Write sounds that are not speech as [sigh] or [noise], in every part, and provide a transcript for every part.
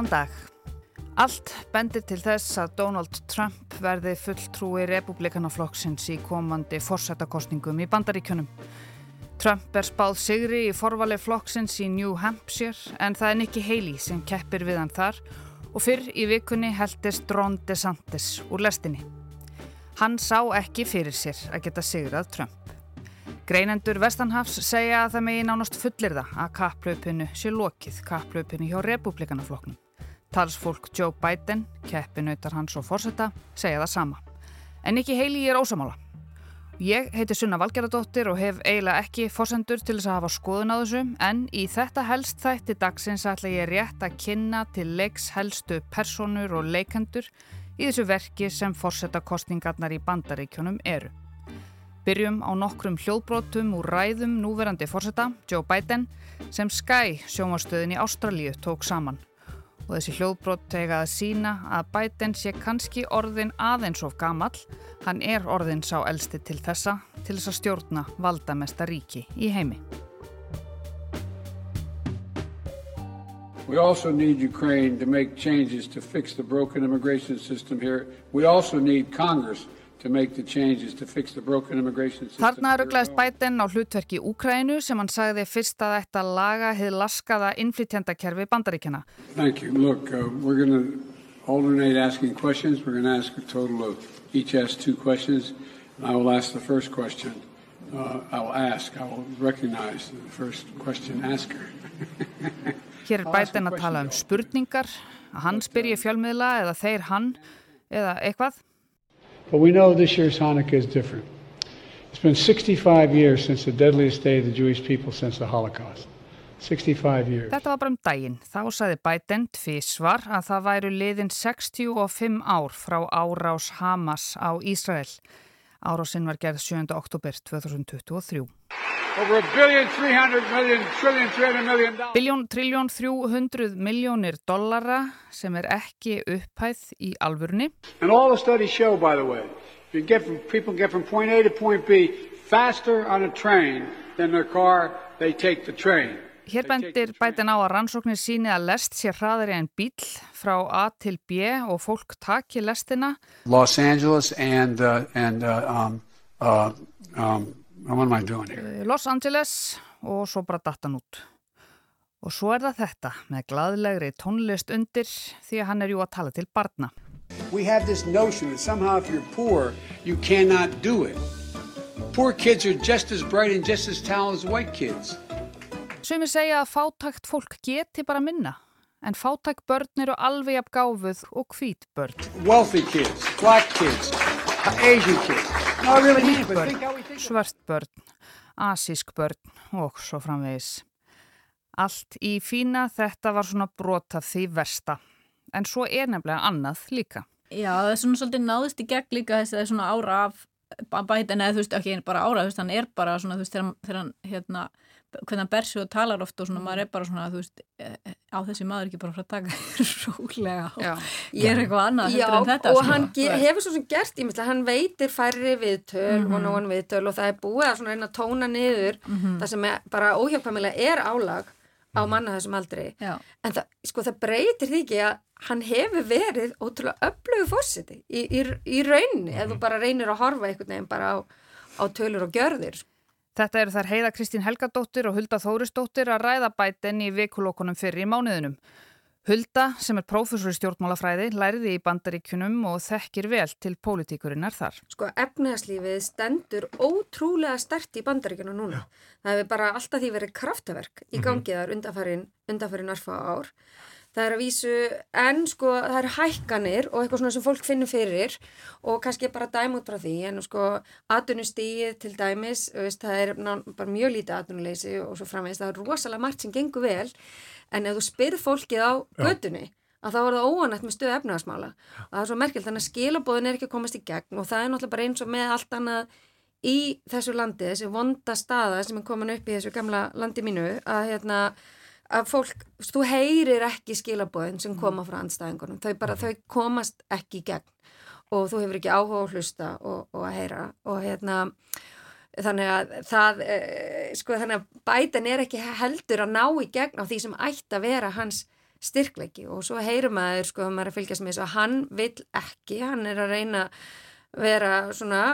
Góðan dag. Allt bendir til þess að Donald Trump verði fulltrúi republikanaflokksins í komandi fórsetakostningum í bandaríkjunum. Trump er spáð sigri í forvali flokksins í New Hampshire en það er Nikki Haley sem keppir við hann þar og fyrr í vikunni heldist Ron DeSantis úr lestinni. Hann sá ekki fyrir sér að geta sigrað Trump. Greinendur Vestanhafs segja að það megi nánast fullir það að kapplaupinu sé lokið kapplaupinu hjá republikanafloknum. Talsfólk Joe Biden, keppinautar hans og fórsetta, segja það sama. En ekki heili ég er ósamála. Ég heiti Sunna Valgeradóttir og hef eiginlega ekki fórsendur til þess að hafa skoðun á þessu en í þetta helst þætti dagsins ætla ég rétt að kynna til leiks helstu personur og leikendur í þessu verki sem fórsetta kostningarnar í bandaríkjónum eru. Byrjum á nokkrum hljóðbrótum úr ræðum núverandi fórseta, Joe Biden, sem Sky sjónvarstöðin í Ástralíu tók saman. Og þessi hljóðbrót tega að sína að Biden sé kannski orðin aðeins of gamall, hann er orðin sá elsti til þessa, til þess að stjórna valdamesta ríki í heimi. We also need Ukraine to make changes to fix the broken immigration system here. We also need Congress Þarna rugglaðist Biden á hlutverki Úkrænu sem hann sagði fyrst að þetta laga hefði laskaða innflytjandakerfi bandaríkjana. Thank you. Look, uh, we're going to alternate asking questions. We're going to ask a total of each ask two questions. And I will ask the first question. Uh, I will ask, I will recognize the first question asker. [laughs] Hér er Biden að tala um spurningar, að hann spyrji fjölmiðla eða þeir hann eða eitthvað. But we know this year's Hanukkah is different. It's been 65 years since the deadliest day of the Jewish people since the Holocaust. 65 years. Þetta var bara um daginn. Þá saði Biden tvísvar að það væru liðin 65 ár frá árás Hamas á Ísrael. Árásinn var gerð 7. oktober 2023. Biljón, triljón, 300 miljónir dollara sem er ekki upphæð í alvörni. And all the studies show, by the way, get from, people get from point A to point B faster on a train than their car, Hér bendir bætin á að rannsóknir síni að lest sé hraðari en bíl frá A til B og fólk taki lestina. Los Angeles and, uh, and uh, um, uh, um, Eh, Los Angeles og svo bara datan út. Og svo er það þetta með gladlegri tónlist undir því að hann er jú að tala til barna. We have this notion that somehow if you're poor you cannot do it. Poor kids are just as bright and just as talented as white kids. Sumi segja að fátækt fólk geti bara minna. En fátæk börn eru alveg af gáfuð og hvít börn. Wealthy kids, black kids, Asian kids. Börn, svart börn, asísk börn og svo framvegis. Allt í fína þetta var svona brota því versta. En svo er nefnilega annað líka. Já, það er svona svolítið náðist í gegn líka þess að það er svona ára af bætin eða þú veist ekki bara ára, þú veist hann er bara svona þú veist þegar hann hérna hvernig hann ber sig og talar oft og svona maður er bara svona þú veist eh, eh, á þessi maður ekki bara frá að taka [laughs] rólega og ég er eitthvað annað Já, og hann hefur svo sem gert, að hann veitir færri viðtöl mm -hmm. og nógan viðtöl og það er búið að svona reyna að tóna niður mm -hmm. það sem er, bara óhjákvæmilega er álag á mhm. manna þessum aldri Já. en það, sko það breytir því ekki að hann hefur verið ótrúlega öflögu fórsiti í, í, í rauninni, mm -hmm. ef þú bara reynir að horfa einhvern veginn bara á, á tölur og gjörðir sko. Þetta eru þar heiða Kristín Helgadóttir og Hulda Þóristóttir að ræða bæten í vikulokkunum fyrir í mánuðinum. Hulda, sem er prófessor í stjórnmálafræði, læriði í bandaríkunum og þekkir vel til pólitíkurinnar þar. Sko, efnæðslífið stendur ótrúlega stert í bandaríkunum núna. Það hefur bara alltaf því verið kraftaverk í mhm. gangiðar undanfærin arfa ár það er að vísu, en sko það eru hækkanir og eitthvað svona sem fólk finnur fyrir og kannski bara dæm út frá því, en sko atvinnustíð til dæmis, veist, það er ná, bara mjög lítið atvinnuleysi og svo framvegist það er rosalega margt sem gengur vel en ef þú spyrð fólkið á gödunni að það óanætt með stöðu efnagasmála og það er svo merkjöld, þannig að skilabóðin er ekki að komast í gegn og það er náttúrulega bara eins og með allt annað í þessu landi, þessi vonda staða sem er komin upp í þessu gamla landi mínu að hérna að fólk, þú heyrir ekki skilabóðin sem mm. koma frá andstæðingunum. Þau bara, þau komast ekki í gegn. Og þú hefur ekki áhuga að hlusta og, og að heyra. Og hérna þannig að það eh, sko þannig að bætan er ekki heldur að ná í gegn á því sem ætti að vera hans styrkleiki. Og svo heyrum maður sko að maður er að fylgjast með þess að hann vil ekki, hann er að reyna vera svona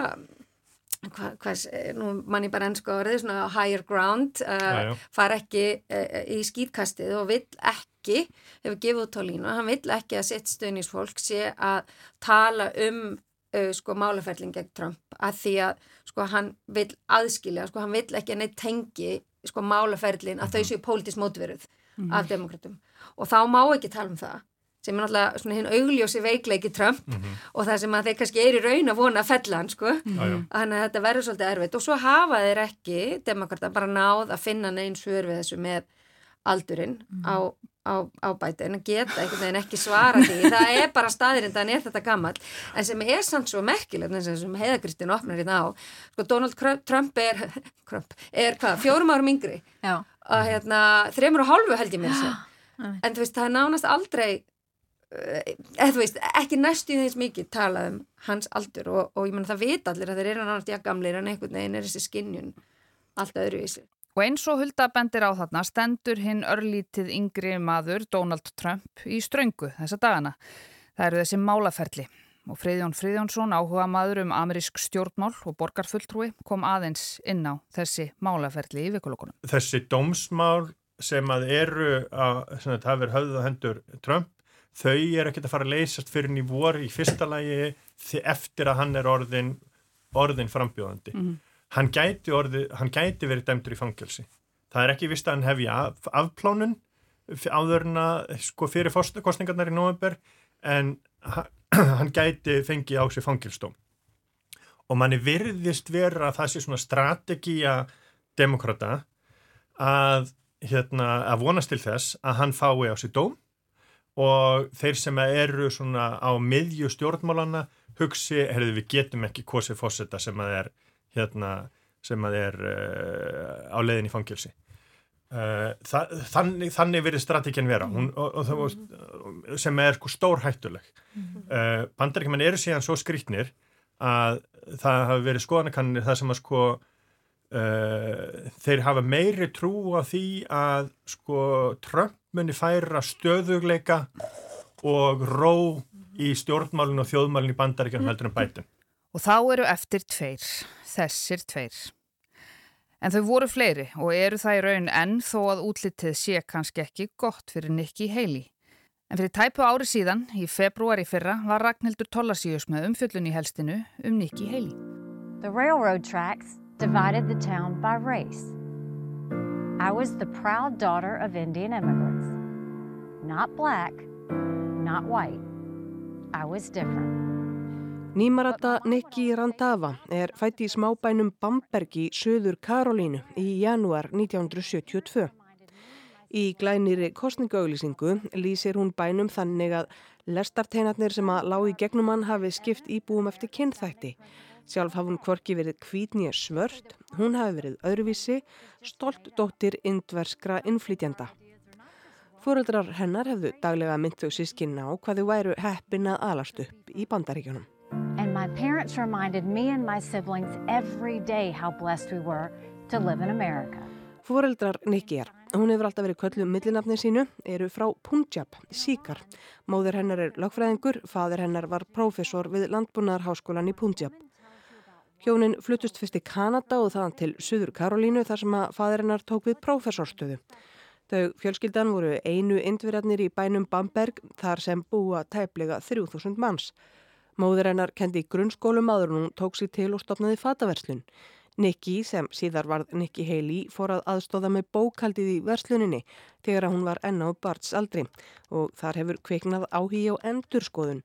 hvað, hvað, nú mann ég bara ennska orðið, svona higher ground uh, fara ekki uh, í skýtkastið og vil ekki hefur gefið út á línu, hann vil ekki að sitt stöðnisfólk sé að tala um uh, sko málaferling gegn Trump að því að sko hann vil aðskilja, sko hann vil ekki að neitt tengi sko málaferlin að þau mhm. séu pólitískt mótveruð mm -hmm. af demokratum og þá má ekki tala um það sem er náttúrulega svona hinn augljósi veikleiki Trump mm -hmm. og það sem að þeir kannski er í raun að vona að fella hann sko. Mm -hmm. þannig að þetta verður svolítið erfitt. Og svo hafa þeir ekki demokrata bara náð að finna neins svör við þessu með aldurinn mm -hmm. á, á, á bæti en að geta einhvern veginn ekki svara því. [laughs] Það er bara staðirinn, þannig er þetta gammal en sem er samt svo merkilegt sem heiðagristin opnar hérna á sko Donald Trump er, [laughs] Trump, er hvað, fjórum árum yngri? Og hérna þreymur og hálfu held ég mér sér en þú veist það er nánast aldrei eða þú veist, ekki næstu þess mikið talað um hans aldur og, og ég menna það vita allir að þeir eru náttúrulega ja, gamlir en einhvern veginn er þessi skinnjun alltaf öðruvísi. Og eins og Hulda bendir á þarna stendur hinn örlítið yngri maður Donald Trump í ströngu þessa dagana. Það eru þessi málaferli og Friðjón Friðjónsson áhuga maður um amerísk stjórnmál og borgarfulltrúi kom aðeins inn á þessi málaferli í vikulokunum. Þessi dómsmál sem að eru að, það verður höfðu hendur Trump þau er ekkert að fara að leysast fyrir henni voru í fyrsta lagi eftir að hann er orðin, orðin frambjóðandi. Mm -hmm. hann, gæti orði, hann gæti verið dæmdur í fangilsi. Það er ekki vist að hann hefja af, afplánun áðurna sko, fyrir kostningarnar í november en [clears throat] hann gæti fengi á sig fangilstóm. Og manni virðist vera að það sé svona strategíja demokrata að, hérna, að vonast til þess að hann fái á sig dóm og þeir sem eru svona á miðju stjórnmálana hugsi, herðu við getum ekki kosið fósetta sem að er hérna, sem að er uh, á leiðin í fangilsi uh, þannig, þannig verið strategin vera. Hún, og, og það, sem er sko stór hættuleg uh, bandaríkjumann eru síðan svo skrítnir að það hafi verið skoðanakannir það sem að sko þeir hafa meiri trú á því að sko Trump muni færa stöðugleika og ró í stjórnmálun og þjóðmálun í bandaríkjum heldur en bætum. Og þá eru eftir tveir, þessir tveir. En þau voru fleiri og eru það í raun enn þó að útlitið sé kannski ekki gott fyrir Nikki Haley. En fyrir tæpu ári síðan, í februari fyrra, var Ragnhildur Tollarsíus með umfjöllun í helstinu um Nikki Haley. The railroad tracks divided the town by race. I was the proud daughter of Indian immigrants. Not black, not white. I was different. Nýmarata Nikki Randava er fætt í smábænum Bamberg í söður Karolínu í janúar 1972. Í glæniri kostningaauglýsingu lýsir hún bænum þannig að lestarteinarnir sem að lág í gegnum hann hafi skipt íbúum eftir kynþætti Sjálf hafði hún kvorki verið kvítnýja svört, hún hafi verið öðruvísi, stolt dóttir indverskra innflytjanda. Fóruldrar hennar hefðu daglega mynd þau sískinna á hvað þau væru heppin að alast upp í bandaríkjunum. And my parents reminded me and my siblings every day how blessed we were to live in America. Fóreldrar Nikki er, hún hefur alltaf verið kölluð millinafni sínu, eru frá Punjab, Sikar. Móður hennar er lagfræðingur, fadur hennar var prófessor við Landbúnaðarháskólan í Punjab. Hjónin flutust fyrst í Kanada og þaðan til Suður Karolínu þar sem að fadrinnar tók við prófessorstöðu. Þau fjölskyldan voru einu indverjarnir í bænum Bamberg þar sem búa tæplega 3000 manns. Móður hennar kendi grunnskólum aður og hún tók sér til og stopnaði fataverslun. Nikki, sem síðar varð Nikki Haley, fór að aðstóða með bókaldið í versluninni þegar hún var enná barts aldri og þar hefur kveiknað áhí á endurskoðun.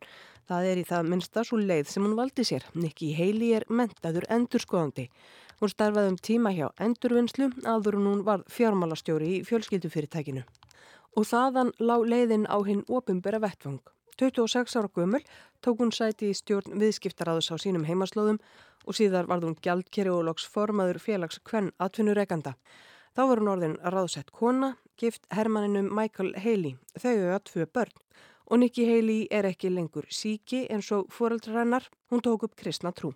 Það er í það minnsta svo leið sem hún valdi sér. Nikki Haley er mentaður endurskoðandi. Hún starfaði um tíma hjá endurvinnslu aður hún var fjármálastjóri í fjölskyldufyrirtækinu. Og þaðan lág leiðin á hinn opimbera vettvang. 26 ára gömul tók hún sæti í stjórn viðskiptaráðus á sínum heimaslóðum og síðar varð hún gjaldkeri og loks formaður félags kvenn atvinnureikanda. Þá var hún orðin ráðsett kona, gift hermaninum Michael Haley, þau auða tvö börn og Nikki Haley er ekki lengur síki eins og fóraldrar hennar, hún tók upp kristna trú.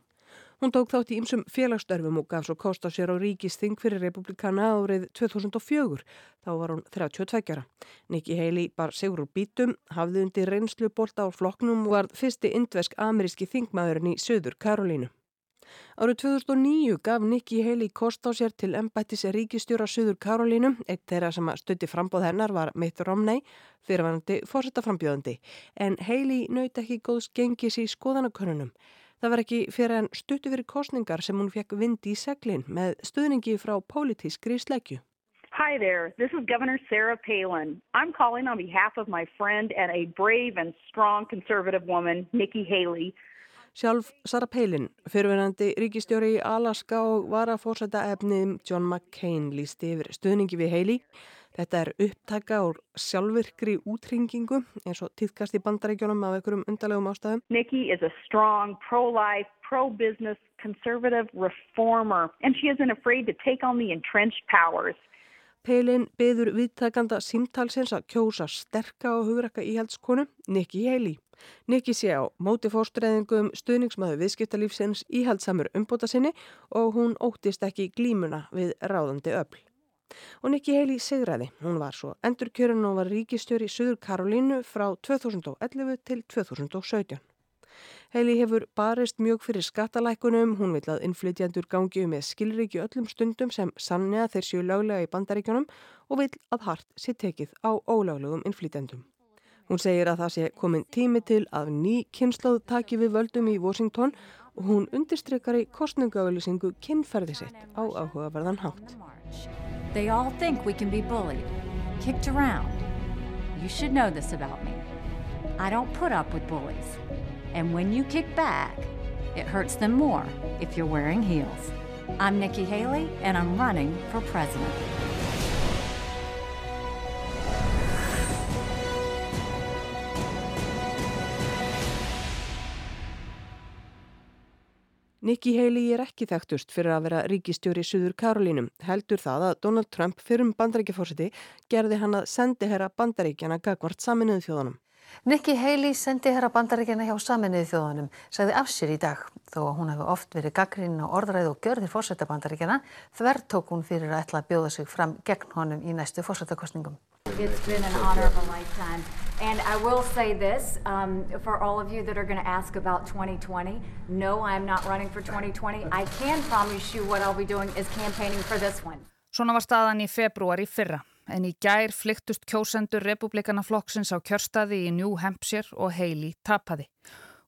Hún tók þátt í ymsum félagsstörfum og gaf svo kost á sér á ríkisting fyrir republikana árið 2004. Þá var hún 32 ára. Nikki Haley bar sigur úr bítum, hafði undir reynslu bólta á flokknum og var fyrsti indvesk ameríski þingmaðurinn í Söður Karolínu. Árið 2009 gaf Nikki Haley kost á sér til embættis ríkistjóra Suður Karolínu. Eitt þeirra sem stutti frambóð hennar var Mitt Romney, fyrirvænandi fórsetaframbjóðandi. En Haley naut ekki góðs gengis í skoðanakönnunum. Það var ekki fyrir en stuttu fyrir kostningar sem hún fekk vind í seglinn með stuðningi frá pólitískri slegju. Hi there, this is Governor Sarah Palin. I'm calling on behalf of my friend and a brave and strong conservative woman, Nikki Haley. Sjálf Sarah Palin, fyrirverandi ríkistjóri í Alaska og var að fórsæta efnið John McCain lísti yfir stuðningi við Haley. Þetta er upptaka úr sjálfvirkri útringingu eins og týðkast í bandaríkjónum af einhverjum undarlegum ástæðum. Nikki is a strong, pro-life, pro-business, conservative reformer and she isn't afraid to take on the entrenched powers. Pelin beður viðtakanda símtalsins að kjósa sterka og hugrakka íhaldskonu Nikki Haley. Nikki sé á móti fórstræðingum stuðningsmaður viðskiptalífsins íhaldsamur umbóta sinni og hún óttist ekki glímuna við ráðandi öll. Og Nikki Haley segraði. Hún var svo endurkjörun og var ríkistjóri Suður Karolínu frá 2011 til 2017. Heili hefur barist mjög fyrir skattalækunum, hún vil að innflytjandur gangi um með skilriki öllum stundum sem sannja þeir séu löglega í bandaríkjunum og vil að hart sé tekið á ólöglegum innflytjandum. Hún segir að það sé komin tími til að ný kynnslóð taki við völdum í Washington og hún undirstrykkar í kostningauðlýsingu kynferði sitt á áhugaverðan hátt. Bullied, And when you kick back, it hurts them more if you're wearing heels. I'm Nikki Haley, and I'm running for president. Nikki Haley er ekki þekktust fyrir að vera ríkistjóri í Suður Karolínum. Heldur það að Donald Trump fyrir um bandaríkjafórsiti gerði hann að sendi herra bandaríkjana gagvart saminuðu þjóðanum. Nikki Haley sendi herra bandaríkjana hjá saminnið þjóðanum, sagði af sér í dag. Þó að hún hefði oft verið gaggrinn á orðræð og gjörðir fórsetta bandaríkjana, þver tók hún fyrir að ætla að bjóða sig fram gegn honum í næstu fórsettakostningum. It's been an honor of a lifetime. And I will say this, um, for all of you that are going to ask about 2020, no, I'm not running for 2020. I can promise you what I'll be doing is campaigning for this one. Svona var staðan í februar í fyrra en í gær flyktust kjósendur republikana flokksins á kjörstaði í New Hampshire og Haley tapaði.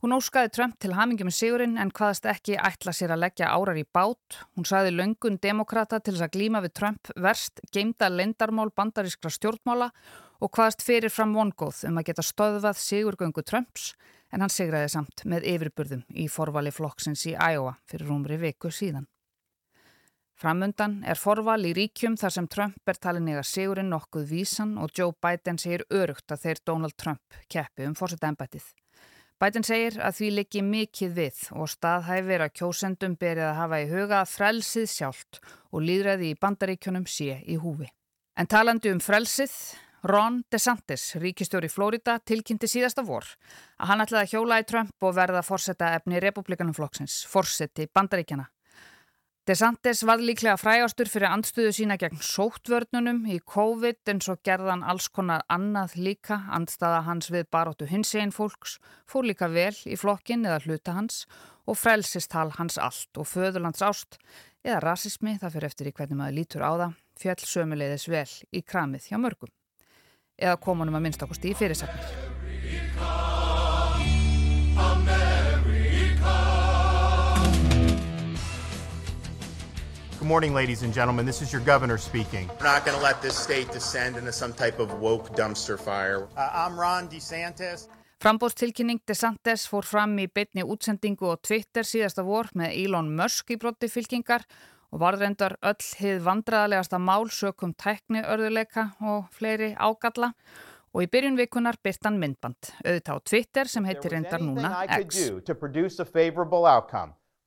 Hún óskaði Trump til hamingi með sigurinn en hvaðast ekki ætla sér að leggja árar í bát. Hún saði löngun demokrata til þess að glíma við Trump verst, geimda lendarmál bandarískra stjórnmála og hvaðast fyrir fram vongóð um að geta stöðvað sigurgöngu Trumps en hann sigraði samt með yfirburðum í forvali flokksins í Iowa fyrir umri viku síðan. Framundan er forval í ríkjum þar sem Trump er talin eða sigurinn nokkuð vísan og Joe Biden segir örugt að þeir Donald Trump keppi um fórsetta ennbættið. Biden segir að því liggi mikið við og staðhæfir að kjósendum berið að hafa í huga að frelsið sjálft og líðræði í bandaríkjunum sé í húfi. En talandi um frelsið, Ron DeSantis, ríkistjóri Flórida, tilkynnti síðasta vor að hann ætlaði að hjóla í Trump og verða fórsetta efni republikanum flokksins, fórseti bandaríkjana. DeSantis var líklega frægastur fyrir andstuðu sína gegn sóttvörnunum í COVID en svo gerðan alls konar annað líka, andstaða hans við baróttu hins einn fólks, fór líka vel í flokkin eða hluta hans og frelsistal hans allt og föðurlands ást eða rasismi, það fyrir eftir í hvernig maður lítur á það, fjall sömuleiðis vel í kramið hjá mörgum. Eða komunum að minnstakosti í fyrirsagnir. Good morning, ladies and gentlemen. This is your governor speaking. We're not going to let this state descend into some type of woke dumpster fire. Uh, I'm Ron DeSantis. Frambóðstilkynning DeSantis fór fram í beitni útsendingu og Twitter síðasta vor með Elon Musk í brotti fylkingar og varðrendar öll hið vandraðalegasta mál sökum tækni örðuleika og fleiri ágalla og í byrjun vikunar byrtan myndband auðvitað á Twitter sem heitir reyndar núna X.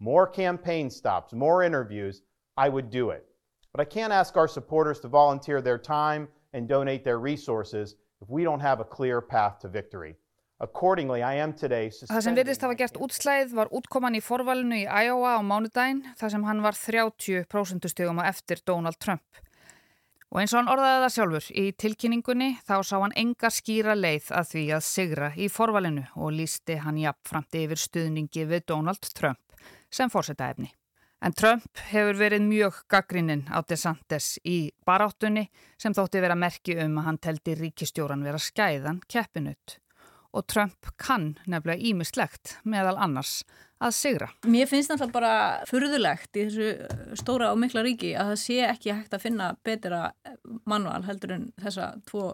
More campaign stops, more interviews I would do it. But I can't ask our supporters to volunteer their time and donate their resources if we don't have a clear path to victory. Það sem virðist hafa gert útslæð var útkoman í forvalinu í Iowa á mánudaginn þar sem hann var 30% stugum á eftir Donald Trump. Og eins og hann orðaði það sjálfur, í tilkynningunni þá sá hann enga skýra leið að því að sigra í forvalinu og lísti hann jafnframt yfir stuðningi við Donald Trump sem fórseta efni. En Trump hefur verið mjög gaggrinninn á DeSantis í baráttunni sem þótti vera merki um að hann teldi ríkistjóran vera skæðan keppinut. Og Trump kann nefnilega ímislegt meðal annars að sigra. Mér finnst það bara furðulegt í þessu stóra og mikla ríki að það sé ekki hægt að finna betra manual heldur en þessa tvo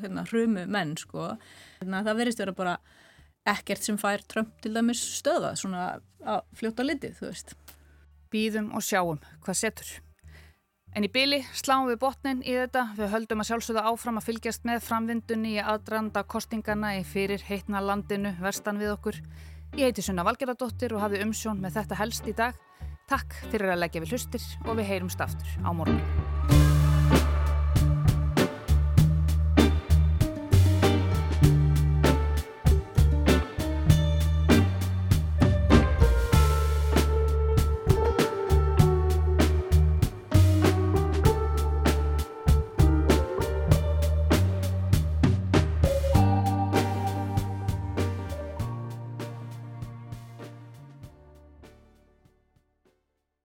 hérna, hrumu menn sko. Þannig að það verist vera bara ekkert sem fær Trump til dæmis stöða svona að fljóta litið, þú veist býðum og sjáum hvað setur. En í byli sláum við botnin í þetta, við höldum að sjálfsögða áfram að fylgjast með framvindunni í aðdraanda kostingana í fyrir heitna landinu verstan við okkur. Ég heiti Sunna Valgeradóttir og hafi umsjón með þetta helst í dag. Takk fyrir að leggja við hlustir og við heyrumst aftur á morgun.